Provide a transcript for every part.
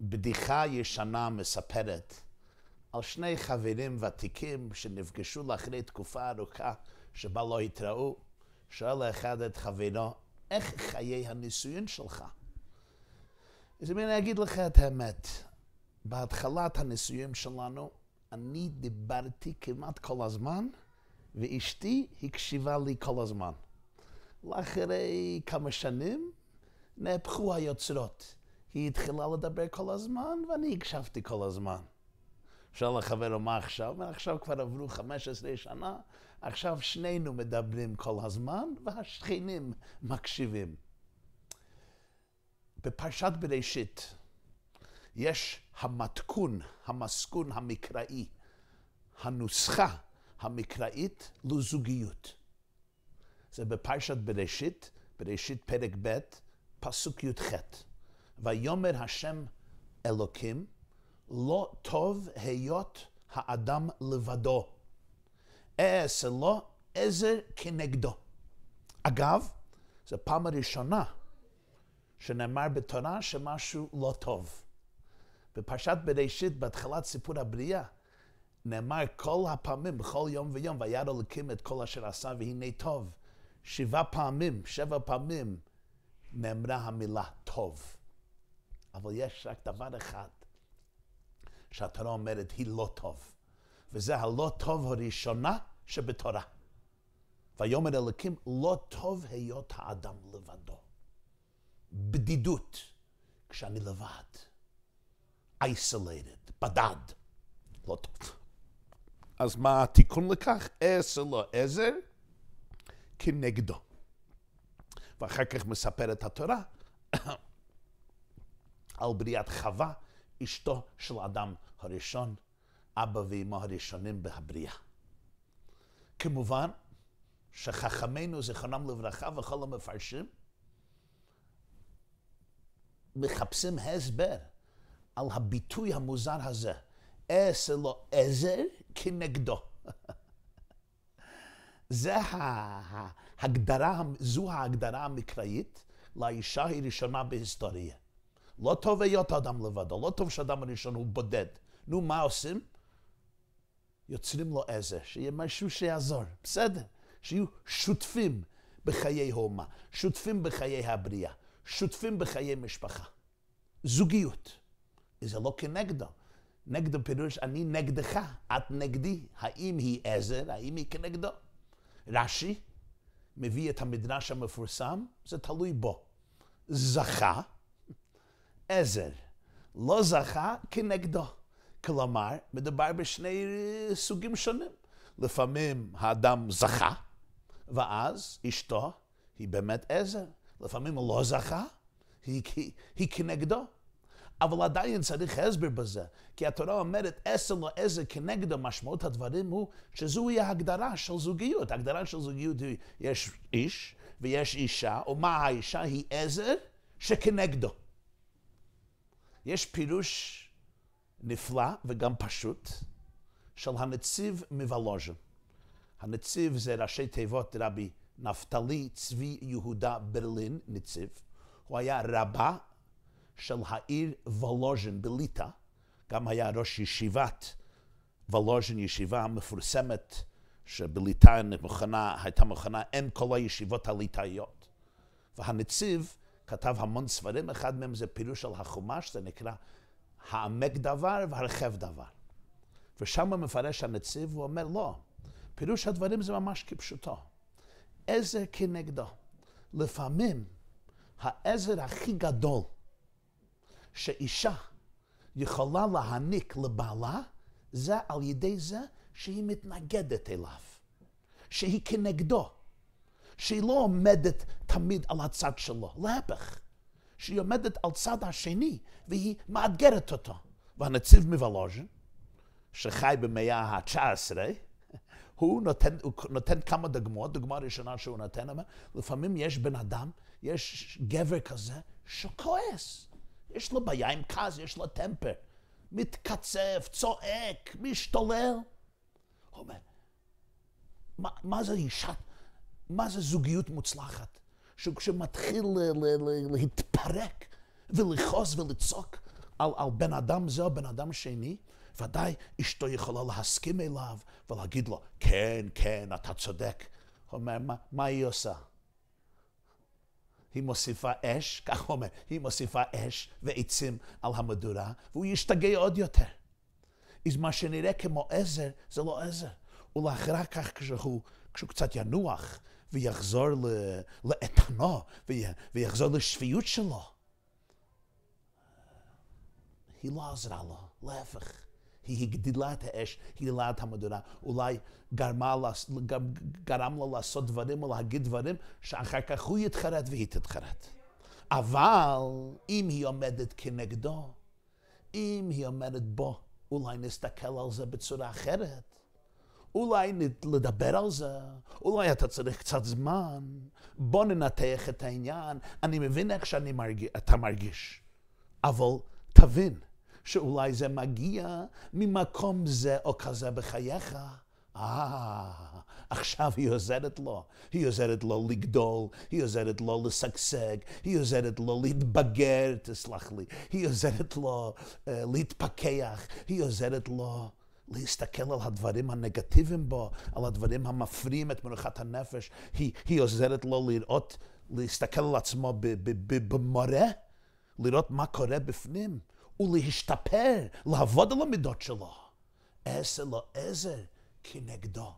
בדיחה ישנה מספרת על שני חברים ותיקים שנפגשו לאחרי תקופה ארוכה שבה לא התראו. שואל אחד את חברו, איך חיי הנישואין שלך? אז אני אגיד לך את האמת, בהתחלת הנישואין שלנו, אני דיברתי כמעט כל הזמן, ואשתי הקשיבה לי כל הזמן. לאחרי כמה שנים נהפכו היוצרות. היא התחילה לדבר כל הזמן, ואני הקשבתי כל הזמן. שואל החבר, מה עכשיו? עכשיו כבר עברו 15 שנה, עכשיו שנינו מדברים כל הזמן, והשכנים מקשיבים. בפרשת בראשית יש המתכון, המסכון המקראי, הנוסחה המקראית לזוגיות. זה בפרשת בראשית, בראשית פרק ב', פסוק י"ח. ויאמר השם אלוקים, לא טוב היות האדם לבדו. אעשה לו עזר כנגדו. אגב, זו פעם הראשונה שנאמר בתורה שמשהו לא טוב. בפרשת בראשית, בהתחלת סיפור הבריאה, נאמר כל הפעמים, בכל יום ויום, וירא אלוקים את כל אשר עשה והנה טוב. שבעה פעמים, שבע פעמים, נאמרה המילה טוב. אבל יש רק דבר אחד שהתורה אומרת, היא לא טוב. וזה הלא טוב הראשונה שבתורה. ויאמר אלוקים, לא טוב היות האדם לבדו. בדידות, כשאני לבד. isolated, בדד. לא טוב. אז מה התיקון לכך? אעשה לו עזר כנגדו. ואחר כך מספרת התורה על בריאת חווה, אשתו של אדם הראשון, אבא ואמו הראשונים בהבריאה. כמובן שחכמינו, זיכרונם לברכה, וכל המפרשים, מחפשים הסבר על הביטוי המוזר הזה. אעשה לו עזר כנגדו. זה ההגדרה, זו ההגדרה המקראית לאישה הראשונה בהיסטוריה. לא טוב היות האדם לבדו, לא טוב שהאדם הראשון הוא בודד. נו, מה עושים? יוצרים לו עזר, שיהיה משהו שיעזור. בסדר, שיהיו שותפים בחיי האומה, שותפים בחיי הבריאה, שותפים בחיי משפחה. זוגיות. זה לא כנגדו. נגדו פירוש אני נגדך, את נגדי. האם היא עזר, האם היא כנגדו? רש"י מביא את המדרש המפורסם, זה תלוי בו. זכה, עזר. לא זכה, כנגדו. כלומר, מדובר בשני סוגים שונים. לפעמים האדם זכה, ואז אשתו היא באמת עזר. לפעמים הוא לא זכה, היא, היא, היא כנגדו. אבל עדיין צריך הסבר בזה, כי התורה אומרת עשר לו עזר כנגדו, משמעות הדברים הוא שזוהי ההגדרה של זוגיות. ההגדרה של זוגיות היא, יש איש ויש אישה, ומה האישה? היא עזר שכנגדו. יש פירוש נפלא וגם פשוט של הנציב מוולוז'ן. הנציב זה ראשי תיבות רבי נפתלי צבי יהודה ברלין, נציב. הוא היה רבה של העיר וולוז'ין בליטא, גם היה ראש ישיבת וולוז'ין, ישיבה מפורסמת שבליטא הייתה מוכנה עם כל הישיבות הליטאיות. והנציב כתב המון ספרים, אחד מהם זה פירוש של החומש, זה נקרא העמק דבר והרחב דבר. ושם מפרש הנציב, הוא אומר, לא, פירוש הדברים זה ממש כפשוטו. עזר כנגדו. לפעמים העזר הכי גדול שאישה יכולה להעניק לבעלה, זה על ידי זה שהיא מתנגדת אליו, שהיא כנגדו, שהיא לא עומדת תמיד על הצד שלו, להפך, שהיא עומדת על צד השני והיא מאתגרת אותו. והנציב מוולוז'ין, שחי במאה ה-19, הוא נותן, הוא נותן כמה דוגמאות, דוגמה ראשונה שהוא נותן, אומר, לפעמים יש בן אדם, יש גבר כזה שכועס. יש לו בעיה עם כעס, יש לו טמפר. מתקצב, צועק, משתולל. הוא אומר, מה, מה זה אישה, מה זה זוגיות מוצלחת? שכשמתחיל להתפרק ולכעוס ולצעוק, על, על בן אדם זה או בן אדם שני, ודאי אשתו יכולה להסכים אליו ולהגיד לו, כן, כן, אתה צודק. הוא אומר, מה, מה היא עושה? היא מוסיפה אש, כך הוא אומר, היא מוסיפה אש ועצים על המדורה, והוא ישתגע עוד יותר. אז מה שנראה כמו עזר, זה לא עזר. ולאחר כך כשהוא, כשהוא קצת ינוח ויחזור לאיתנו ויחזור לשפיות שלו, היא לא עזרה לו, להפך. היא הגדילה את האש, הגדילה את המדורה, אולי גרמה, גרם לה לעשות דברים או להגיד דברים שאחר כך הוא יתחרט והיא תתחרט. אבל אם היא עומדת כנגדו, אם היא עומדת בו, אולי נסתכל על זה בצורה אחרת. אולי לדבר על זה, אולי אתה צריך קצת זמן, בוא ננתח את העניין. אני מבין איך שאני מרגיש, אתה מרגיש, אבל תבין, שאולי זה מגיע ממקום זה או כזה בחייך. אה, עכשיו היא עוזרת לו. היא עוזרת לו לגדול, היא עוזרת לו לשגשג, היא עוזרת לו להתבגר, תסלח לי. היא עוזרת לו uh, להתפכח, היא עוזרת לו להסתכל על הדברים הנגטיביים בו, על הדברים המפריעים את מנוחת הנפש. היא, היא עוזרת לו לראות, להסתכל על עצמו במורה, לראות מה קורה בפנים. ולהשתפר, לעבוד על המידות שלו. עשר לו עזר כנגדו.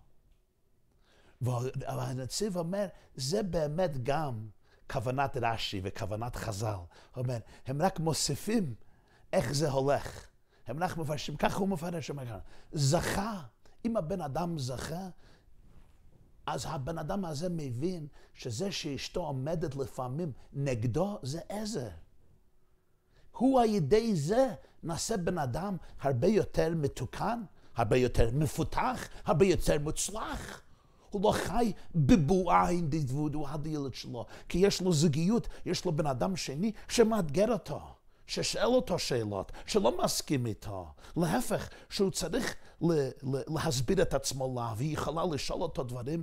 והנציב אומר, זה באמת גם כוונת רש"י וכוונת חז"ל. הוא אומר, הם רק מוסיפים איך זה הולך. הם רק מפרשים, ככה הוא מפרש, אומר, זכה. אם הבן אדם זכה, אז הבן אדם הזה מבין שזה שאשתו עומדת לפעמים נגדו, זה עזר. הוא על ידי זה נעשה בן אדם הרבה יותר מתוקן, הרבה יותר מפותח, הרבה יותר מוצלח. הוא לא חי בבועה אינדיבידואלית שלו, כי יש לו זוגיות, יש לו בן אדם שני שמאתגר אותו, ששואל אותו שאלות, שלא מסכים איתו. להפך, שהוא צריך להסביר את עצמו לה, והיא יכולה לשאול אותו דברים,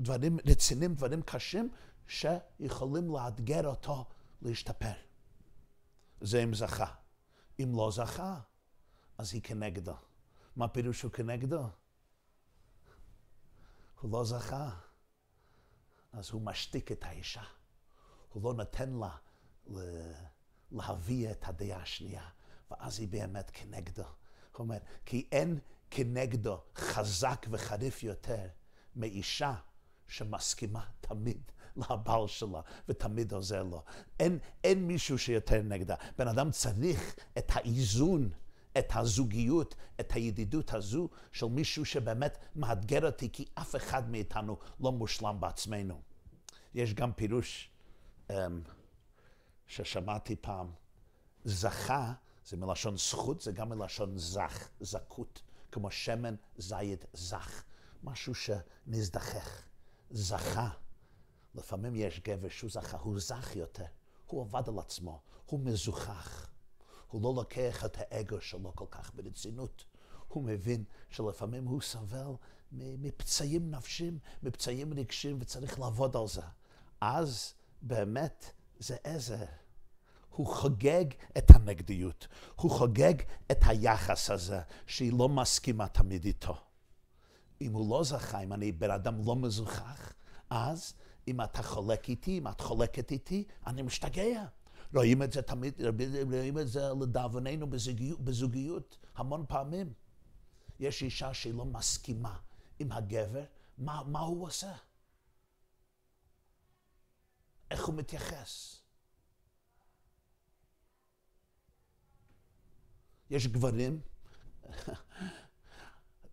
דברים רציניים, דברים קשים, שיכולים לאתגר אותו להשתפר. זה אם זכה. אם לא זכה, אז היא כנגדו. מה פירוש הוא כנגדו? הוא לא זכה, אז הוא משתיק את האישה. הוא לא נותן לה להביא את הדעה השנייה, ואז היא באמת כנגדו. הוא אומר, כי אין כנגדו חזק וחריף יותר מאישה שמסכימה תמיד לבעל שלה, ותמיד עוזר לו. אין, אין מישהו שיותר נגדה. בן אדם צריך את האיזון, את הזוגיות, את הידידות הזו של מישהו שבאמת מאתגר אותי, כי אף אחד מאיתנו לא מושלם בעצמנו. יש גם פירוש um, ששמעתי פעם, זכה, זה מלשון זכות, זה גם מלשון זך, זכות, כמו שמן זית זך, משהו שנזדחך, זכה. לפעמים יש גבר שהוא זכה, הוא זך יותר, הוא עבד על עצמו, הוא מזוכח. הוא לא לוקח את האגו שלו כל כך ברצינות. הוא מבין שלפעמים הוא סובל מפצעים נפשיים, מפצעים רגשיים, וצריך לעבוד על זה. אז באמת זה עזר. הוא חוגג את הנגדיות, הוא חוגג את היחס הזה, שהיא לא מסכימה תמיד איתו. אם הוא לא זכה, אם אני בן אדם לא מזוכח, אז אם אתה חולק איתי, אם את חולקת איתי, אני משתגע. רואים את זה תמיד, רואים את זה לדאבוננו בזוגיות, בזוגיות המון פעמים. יש אישה שהיא לא מסכימה עם הגבר, מה, מה הוא עושה? איך הוא מתייחס? יש גברים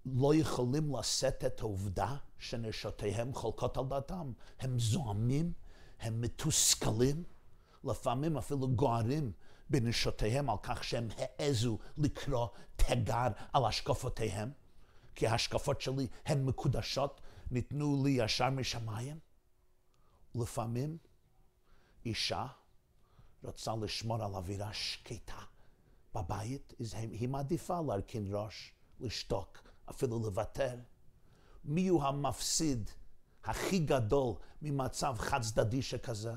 לא יכולים לשאת את העובדה שנשותיהם חולקות על דעתם. הם זועמים, הם מתוסכלים, לפעמים אפילו גוערים בנשותיהם על כך שהם העזו לקרוא תיגר על השקפותיהם, כי ההשקפות שלי הן מקודשות, ניתנו לי ישר משמיים. לפעמים אישה רוצה לשמור על אווירה שקטה בבית, היא מעדיפה להרכין ראש, לשתוק, אפילו לוותר. מי הוא המפסיד הכי גדול ממצב חד צדדי שכזה?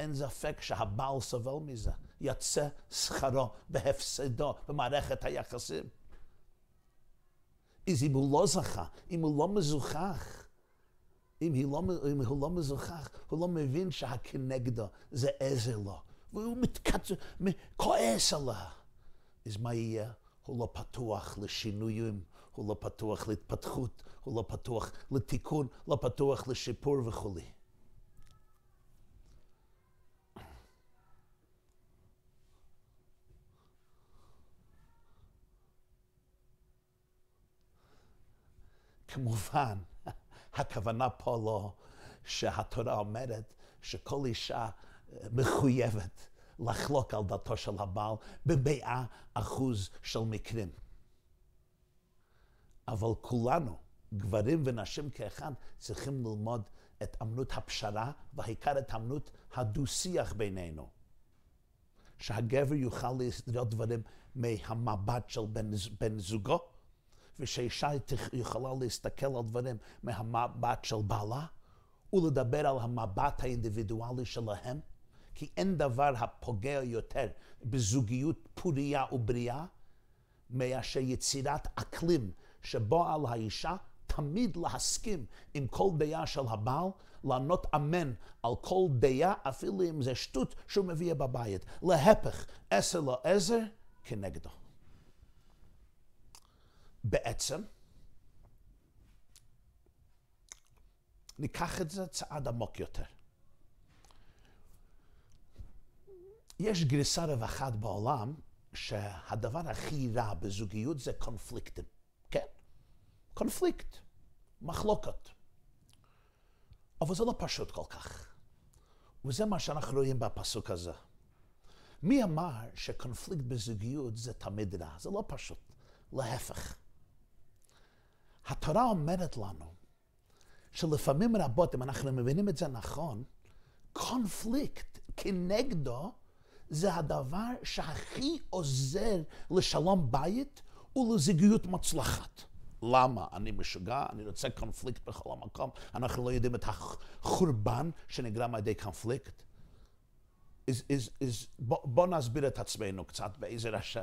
אין ספק שהבעל סובל מזה. יצא שכרו בהפסדו במערכת היחסים. אז אם הוא לא זכה, אם הוא לא מזוכח, אם, לא, אם הוא לא מזוכח, הוא לא מבין שהכנגדו זה עזר לו, והוא מתקצר, כועס עליה. אז מה יהיה? הוא לא פתוח לשינויים, הוא לא פתוח להתפתחות, הוא לא פתוח לתיקון, לא פתוח לשיפור וכולי. כמובן, הכוונה פה לא שהתורה אומרת שכל אישה מחויבת לחלוק על דתו של הבעל במאה אחוז של מקרים. אבל כולנו, גברים ונשים כאחד, צריכים ללמוד את אמנות הפשרה, והעיקר את אמנות הדו-שיח בינינו. שהגבר יוכל לראות דברים מהמבט של בן, בן זוגו, ושאישה יכולה להסתכל על דברים מהמבט של בעלה, ולדבר על המבט האינדיבידואלי שלהם, כי אין דבר הפוגע יותר בזוגיות פוריה ובריאה מאשר יצירת אקלים שבו על האישה תמיד להסכים עם כל דעה של הבעל, לענות אמן על כל דעה, אפילו אם זה שטות שהוא מביא בבית. להפך, עשר לו עזר כנגדו. בעצם, ניקח את זה צעד עמוק יותר. יש גרסה רווחת בעולם שהדבר הכי רע בזוגיות זה קונפליקטים. כן? קונפליקט, מחלוקת. אבל זה לא פשוט כל כך. וזה מה שאנחנו רואים בפסוק הזה. מי אמר שקונפליקט בזוגיות זה תמיד רע? זה לא פשוט. להפך. התורה אומרת לנו שלפעמים רבות, אם אנחנו מבינים את זה נכון, קונפליקט כנגדו זה הדבר שהכי עוזר לשלום בית ולזוגיות מצלחת. למה? אני משוגע, אני רוצה קונפליקט בכל המקום, אנחנו לא יודעים את החורבן שנגרם על ידי קונפליקט. is, בוא, נסביר את עצמנו קצת באיזה רשע.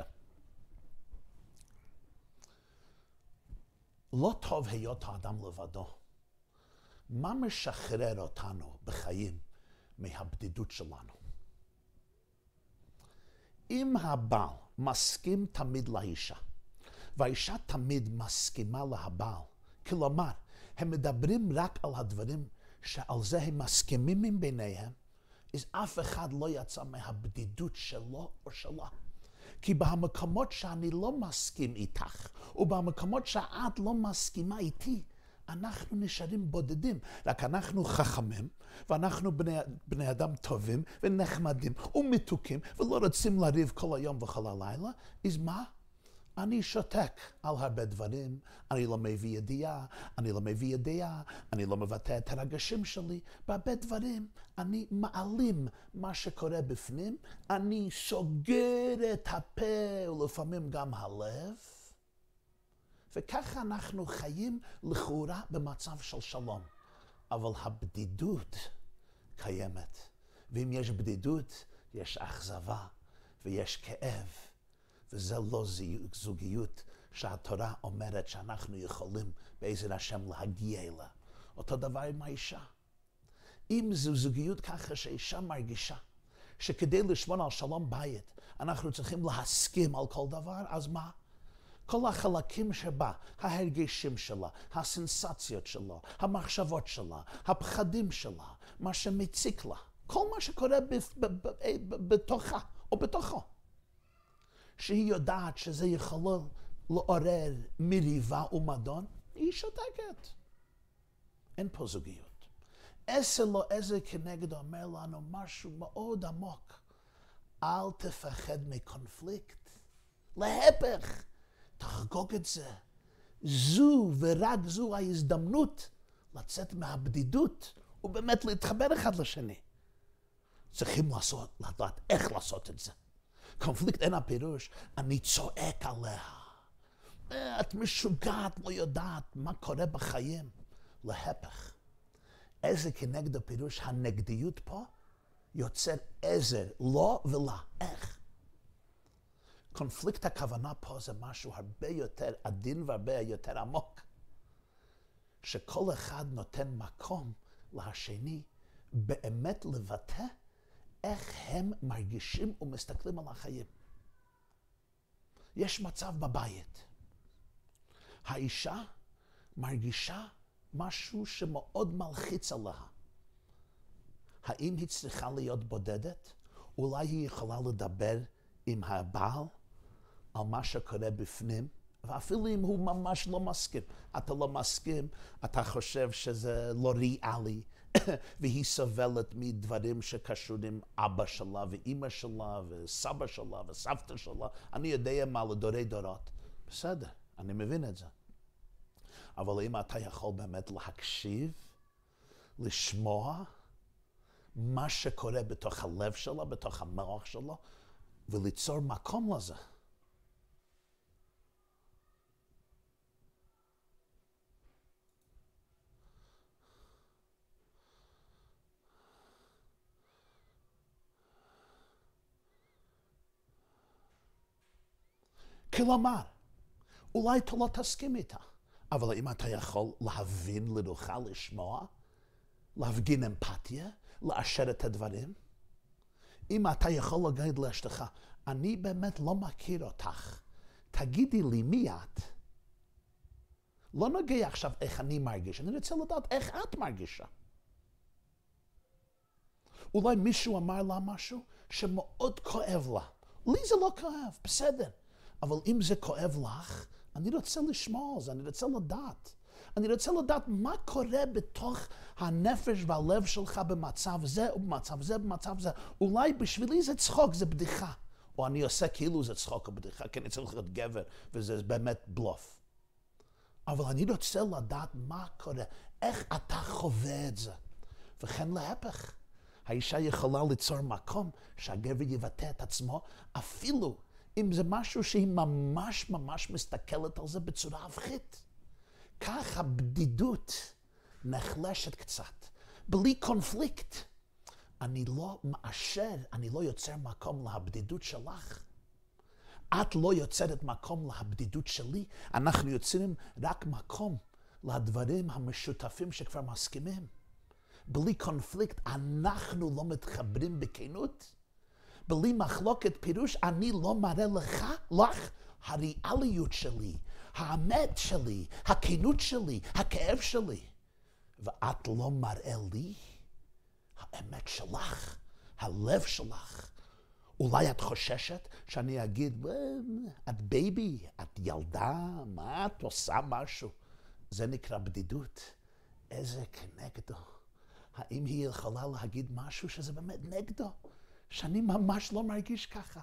לא טוב היות האדם לבדו. מה משחרר אותנו בחיים מהבדידות שלנו? אם הבעל מסכים תמיד לאישה, והאישה תמיד מסכימה להבעל, כלומר, הם מדברים רק על הדברים שעל זה הם מסכימים עם ביניהם, אז אף אחד לא יצא מהבדידות שלו או שלה. כי במקומות שאני לא מסכים איתך, ובמקומות שאת לא מסכימה איתי, אנחנו נשארים בודדים. רק אנחנו חכמים, ואנחנו בני, בני אדם טובים ונחמדים ומתוקים, ולא רוצים לריב כל היום וכל הלילה, אז מה? אני שותק על הרבה דברים, אני לא מביא ידיעה, אני לא מביא ידיעה, אני לא מבטא את הרגשים שלי, בהרבה דברים אני מעלים מה שקורה בפנים, אני סוגר את הפה ולפעמים גם הלב, וככה אנחנו חיים לכאורה במצב של שלום. אבל הבדידות קיימת, ואם יש בדידות, יש אכזבה ויש כאב. וזה לא זוגיות שהתורה אומרת שאנחנו יכולים בעזר השם להגיע אליה. אותו דבר עם האישה. אם זו זוגיות ככה שאישה מרגישה שכדי לשמור על שלום בית אנחנו צריכים להסכים על כל דבר, אז מה? כל החלקים שבה, ההרגשים שלה, הסנסציות שלה, המחשבות שלה, הפחדים שלה, מה שמציק לה, כל מה שקורה בתוכה או בתוכו. שהיא יודעת שזה יכול לעורר מריבה ומדון, היא שותקת. אין פה זוגיות. עשר לא עזר כנגד אומר לנו משהו מאוד עמוק. אל תפחד מקונפליקט. להפך, תחגוג את זה. זו ורק זו ההזדמנות לצאת מהבדידות ובאמת להתחבר אחד לשני. צריכים לעשות, לדעת איך לעשות את זה. קונפליקט אין הפירוש, אני צועק עליה. את משוגעת, לא יודעת מה קורה בחיים. להפך, איזה כנגד הפירוש הנגדיות פה יוצר עזר, לא ולה, איך? קונפליקט הכוונה פה זה משהו הרבה יותר עדין והרבה יותר עמוק. שכל אחד נותן מקום לשני באמת לבטא איך הם מרגישים ומסתכלים על החיים. יש מצב בבית. האישה מרגישה משהו שמאוד מלחיץ עליה. האם היא צריכה להיות בודדת? אולי היא יכולה לדבר עם הבעל על מה שקורה בפנים? ואפילו אם הוא ממש לא מסכים. אתה לא מסכים, אתה חושב שזה לא ריאלי, והיא סובלת מדברים שקשורים אבא שלה ואימא שלה וסבא שלה וסבתא שלה, אני יודע מה לדורי דורות. בסדר, אני מבין את זה. אבל אם אתה יכול באמת להקשיב, לשמוע מה שקורה בתוך הלב שלה, בתוך המוח שלו, וליצור מקום לזה. כלומר, אולי אתה לא תסכים איתה, אבל אם אתה יכול להבין לרוחה, לשמוע, להפגין אמפתיה, לאשר את הדברים, אם אתה יכול להגיד לאשתך, אני באמת לא מכיר אותך, תגידי לי מי את. לא נוגע עכשיו איך אני מרגיש, אני רוצה לדעת איך את מרגישה. אולי מישהו אמר לה משהו שמאוד כואב לה. לי זה לא כואב, בסדר. אבל אם זה כואב לך, אני רוצה לשמוע על זה, אני רוצה לדעת. אני רוצה לדעת מה קורה בתוך הנפש והלב שלך במצב זה ובמצב זה ובמצב זה. אולי בשבילי זה צחוק, זה בדיחה. או אני עושה כאילו זה צחוק או בדיחה, כי אני צריך להיות גבר, וזה באמת בלוף. אבל אני רוצה לדעת מה קורה, איך אתה חווה את זה. וכן להפך, האישה יכולה ליצור מקום שהגבר יבטא את עצמו, אפילו אם זה משהו שהיא ממש ממש מסתכלת על זה בצורה הפכית. כך הבדידות נחלשת קצת, בלי קונפליקט. אני לא מאשר, אני לא יוצר מקום להבדידות שלך. את לא יוצרת מקום להבדידות שלי, אנחנו יוצרים רק מקום לדברים המשותפים שכבר מסכימים. בלי קונפליקט, אנחנו לא מתחברים בכנות. בלי מחלוקת פירוש, אני לא מראה לך, לך, הריאליות שלי, האמת שלי, הכנות שלי, הכאב שלי. ואת לא מראה לי האמת שלך, הלב שלך. אולי את חוששת שאני אגיד, את baby, את ילדה, מה את עושה משהו? זה נקרא בדידות. איזה כנגדו. האם היא יכולה להגיד משהו שזה באמת נגדו? שאני ממש לא מרגיש ככה.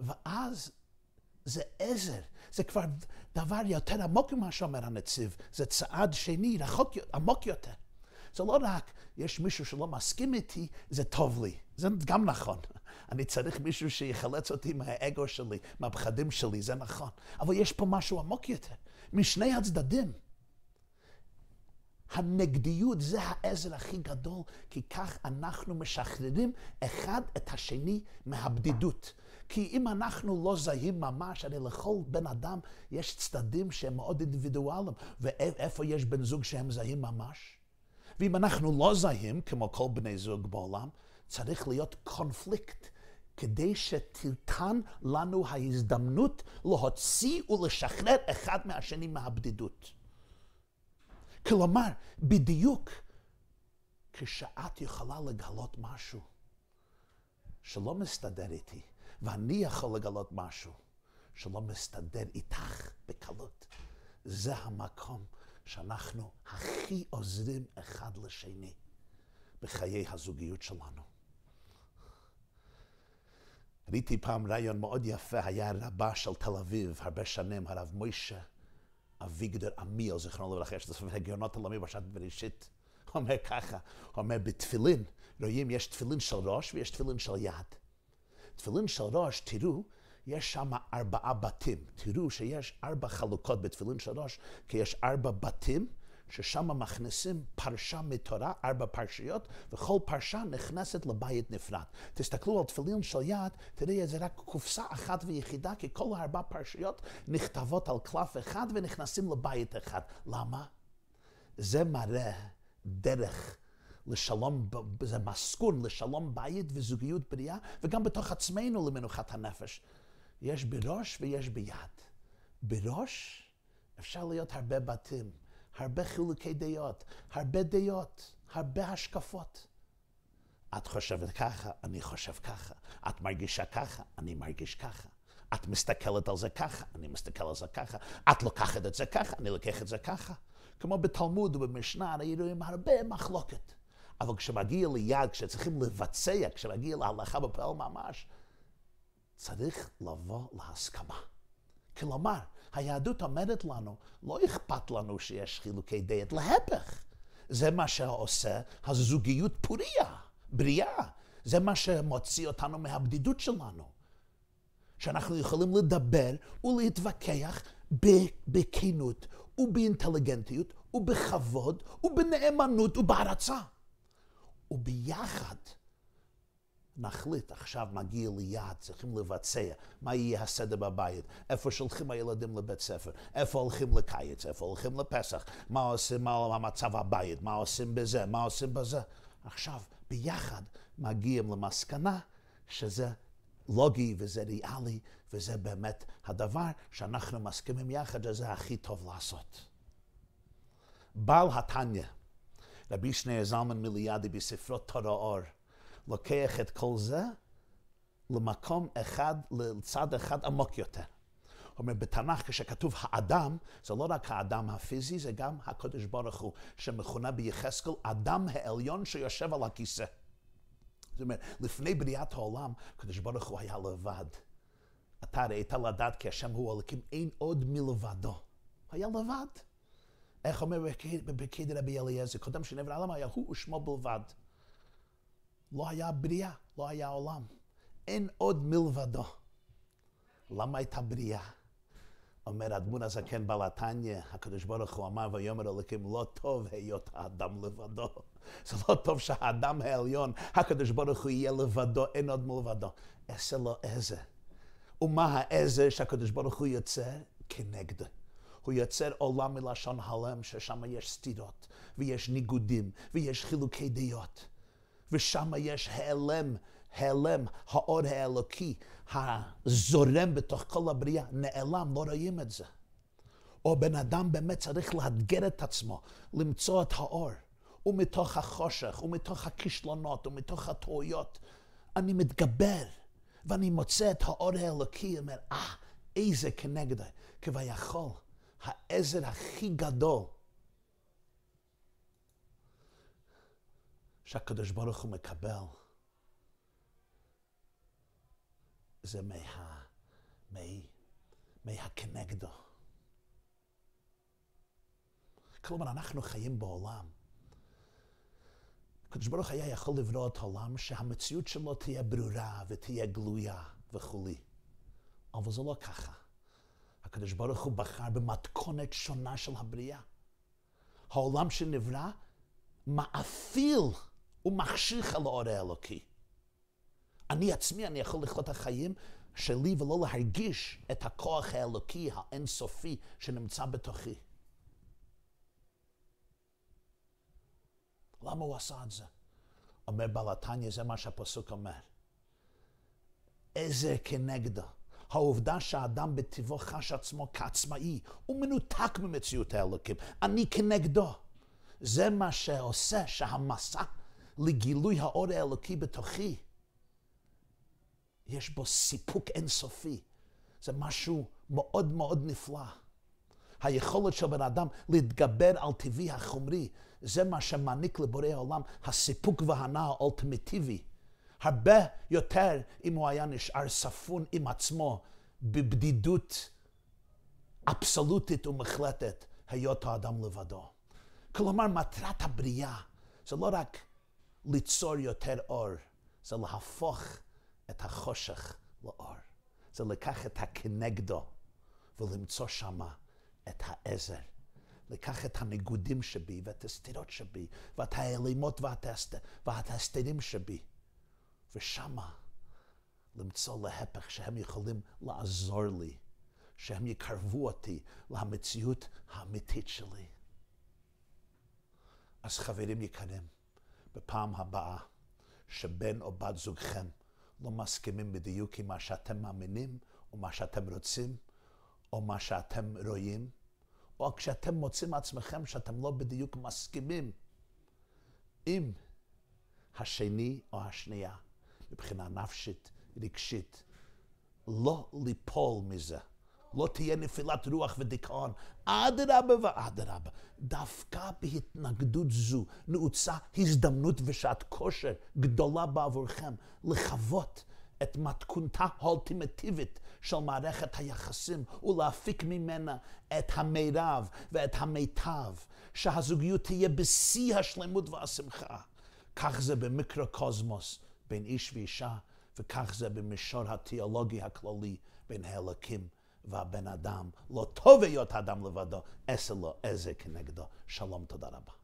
ואז זה עזר, זה כבר דבר יותר עמוק ממה שאומר הנציב, זה צעד שני, רחוק, עמוק יותר. זה לא רק, יש מישהו שלא מסכים איתי, זה טוב לי. זה גם נכון. אני צריך מישהו שיחלץ אותי מהאגו שלי, מהפחדים שלי, זה נכון. אבל יש פה משהו עמוק יותר, משני הצדדים. הנגדיות זה העזר הכי גדול, כי כך אנחנו משחררים אחד את השני מהבדידות. כי אם אנחנו לא זהים ממש, הרי לכל בן אדם יש צדדים שהם מאוד אינדיבידואליים, ואיפה יש בן זוג שהם זהים ממש? ואם אנחנו לא זהים, כמו כל בני זוג בעולם, צריך להיות קונפליקט. כדי שתיתן לנו ההזדמנות להוציא ולשחרר אחד מהשני מהבדידות. כלומר, בדיוק כשאת יכולה לגלות משהו שלא מסתדר איתי, ואני יכול לגלות משהו שלא מסתדר איתך בקלות, זה המקום שאנחנו הכי עוזרים אחד לשני בחיי הזוגיות שלנו. ראיתי פעם רעיון מאוד יפה, היה רבה של תל אביב, הרבה שנים, הרב מוישה אביגדור עמיאל, זיכרונו לברכה, יש את הספר הגאונות עולמי בשעת בראשית, אומר ככה, אומר בתפילין, רואים יש תפילין של ראש ויש תפילין של יד. תפילין של ראש, תראו, יש שם ארבעה בתים. תראו שיש ארבע חלוקות בתפילין של ראש, כי יש ארבע בתים ששם מכניסים פרשה מתורה, ארבע פרשיות, וכל פרשה נכנסת לבית נפרד. תסתכלו על תפילין של יד, תראי זה רק קופסה אחת ויחידה, כי כל ארבע פרשיות נכתבות על קלף אחד ונכנסים לבית אחד. למה? זה מראה דרך לשלום, זה מסכון לשלום בית וזוגיות בריאה, וגם בתוך עצמנו למנוחת הנפש. יש בראש ויש ביד. בראש אפשר להיות הרבה בתים, הרבה חילוקי דעות, הרבה דעות, הרבה השקפות. את חושבת ככה, אני חושב ככה. את מרגישה ככה, אני מרגיש ככה. את מסתכלת על זה ככה, אני מסתכל על זה ככה. את לוקחת את זה ככה, אני לוקח את זה ככה. כמו בתלמוד ובמשנה, היינו עם הרבה מחלוקת. אבל כשמגיע ליד, כשצריכים לבצע, כשמגיע להלכה בפועל ממש, צריך לבוא להסכמה. כלומר, היהדות אומרת לנו, לא אכפת לנו שיש חילוקי דעת, להפך. זה מה שעושה הזוגיות פוריה, בריאה. זה מה שמוציא אותנו מהבדידות שלנו. שאנחנו יכולים לדבר ולהתווכח בכנות ובאינטליגנטיות ובכבוד ובנאמנות ובהערצה. וביחד נחליט, עכשיו מגיע ליעד, צריכים לבצע, מה יהיה הסדר בבית, איפה שולחים הילדים לבית ספר, איפה הולכים לקיץ, איפה הולכים לפסח, מה עושים, מה המצב הבית, מה עושים בזה, מה עושים בזה. עכשיו, ביחד מגיעים למסקנה שזה לוגי וזה ריאלי, וזה באמת הדבר שאנחנו מסכימים יחד שזה הכי טוב לעשות. בעל התניא, רבי שניאר זלמן מיליאדי בספרו תורה אור, לוקח את כל זה למקום אחד, לצד אחד עמוק יותר. אומר, בתנ"ך כשכתוב האדם, זה לא רק האדם הפיזי, זה גם הקדוש ברוך הוא, שמכונה ביחזקאל אדם העליון שיושב על הכיסא. זאת אומרת, לפני בריאת העולם, הקדוש ברוך הוא היה לבד. אתה ראית לדעת כי השם הוא אלוקים, אין עוד מלבדו. היה לבד. איך אומר בפקיד רבי אליעזר, קודם שנברא העולם היה הוא ושמו בלבד. לא היה בריאה, לא היה עולם. אין עוד מלבדו. למה הייתה בריאה? אומר אדמון הזקן בלתניא, הקדוש ברוך הוא אמר ויאמר אלוקים לא טוב היות האדם לבדו. זה לא טוב שהאדם העליון, הקדוש ברוך הוא יהיה לבדו, אין עוד מלבדו. אעשה לו איזה. ומה העזר שהקדוש ברוך הוא יוצר? כנגדו. הוא יוצר עולם מלשון הלם, ששם יש סתירות, ויש ניגודים, ויש חילוקי דעות. ושם יש העלם, העלם, האור האלוקי, הזורם בתוך כל הבריאה, נעלם, לא רואים את זה. או בן אדם באמת צריך לאתגר את עצמו, למצוא את האור. ומתוך החושך, ומתוך הכישלונות, ומתוך הטעויות, אני מתגבר, ואני מוצא את האור האלוקי, אומר, אה, איזה כנגדה, כביכול, העזר הכי גדול שהקדוש ברוך הוא מקבל, זה מה... מה... מהכנגדו. כלומר, אנחנו חיים בעולם. הקדוש ברוך היה יכול לברוא את העולם שהמציאות שלו תהיה ברורה ותהיה גלויה וכולי. אבל זה לא ככה. הקדוש ברוך הוא בחר במתכונת שונה של הבריאה. העולם שנברא מאפיל ומחשיך על האור האלוקי. אני עצמי, אני יכול לחיות את החיים שלי ולא להרגיש את הכוח האלוקי האינסופי שנמצא בתוכי. למה הוא עשה את זה? אומר בעל זה מה שהפסוק אומר. איזה כנגדו. העובדה שהאדם בטבעו חש עצמו כעצמאי, הוא מנותק ממציאות האלוקים. אני כנגדו. זה מה שעושה שהמסע לגילוי האור האלוקי בתוכי, יש בו סיפוק אינסופי. זה משהו מאוד מאוד נפלא. היכולת של בן אדם להתגבר על טבעי החומרי, זה מה שמעניק לבורא העולם הסיפוק וההנאה האולטימטיבי. הרבה יותר אם הוא היה נשאר ספון עם עצמו בבדידות אבסולוטית ומחלטת, היות האדם לבדו. כלומר, מטרת הבריאה זה לא רק ליצור יותר אור, זה להפוך את החושך לאור. זה לקח את הכנגדו ולמצוא שמה את העזר. לקח את הניגודים שבי ואת הסתירות שבי ואת האלימות ואת, ההסת... ואת ההסתרים שבי ושמה למצוא להפך שהם יכולים לעזור לי, שהם יקרבו אותי למציאות האמיתית שלי. אז חברים יקרים, בפעם הבאה שבן או בת זוגכם לא מסכימים בדיוק עם מה שאתם מאמינים, או מה שאתם רוצים, או מה שאתם רואים, או כשאתם מוצאים עצמכם שאתם לא בדיוק מסכימים עם השני או השנייה, מבחינה נפשית, רגשית, לא ליפול מזה. לא תהיה נפילת רוח ודיכאון. אדרבה ואדרבה. דווקא בהתנגדות זו נעוצה הזדמנות ושעת כושר גדולה בעבורכם לחוות את מתכונתה האולטימטיבית של מערכת היחסים ולהפיק ממנה את המירב ואת המיטב, שהזוגיות תהיה בשיא השלמות והשמחה. כך זה במיקרוקוסמוס בין איש ואישה, וכך זה במישור התיאולוגי הכללי בין האלוקים והבן אדם. לא טוב היות האדם לבדו, עשה לו איזה כנגדו. שלום, תודה רבה.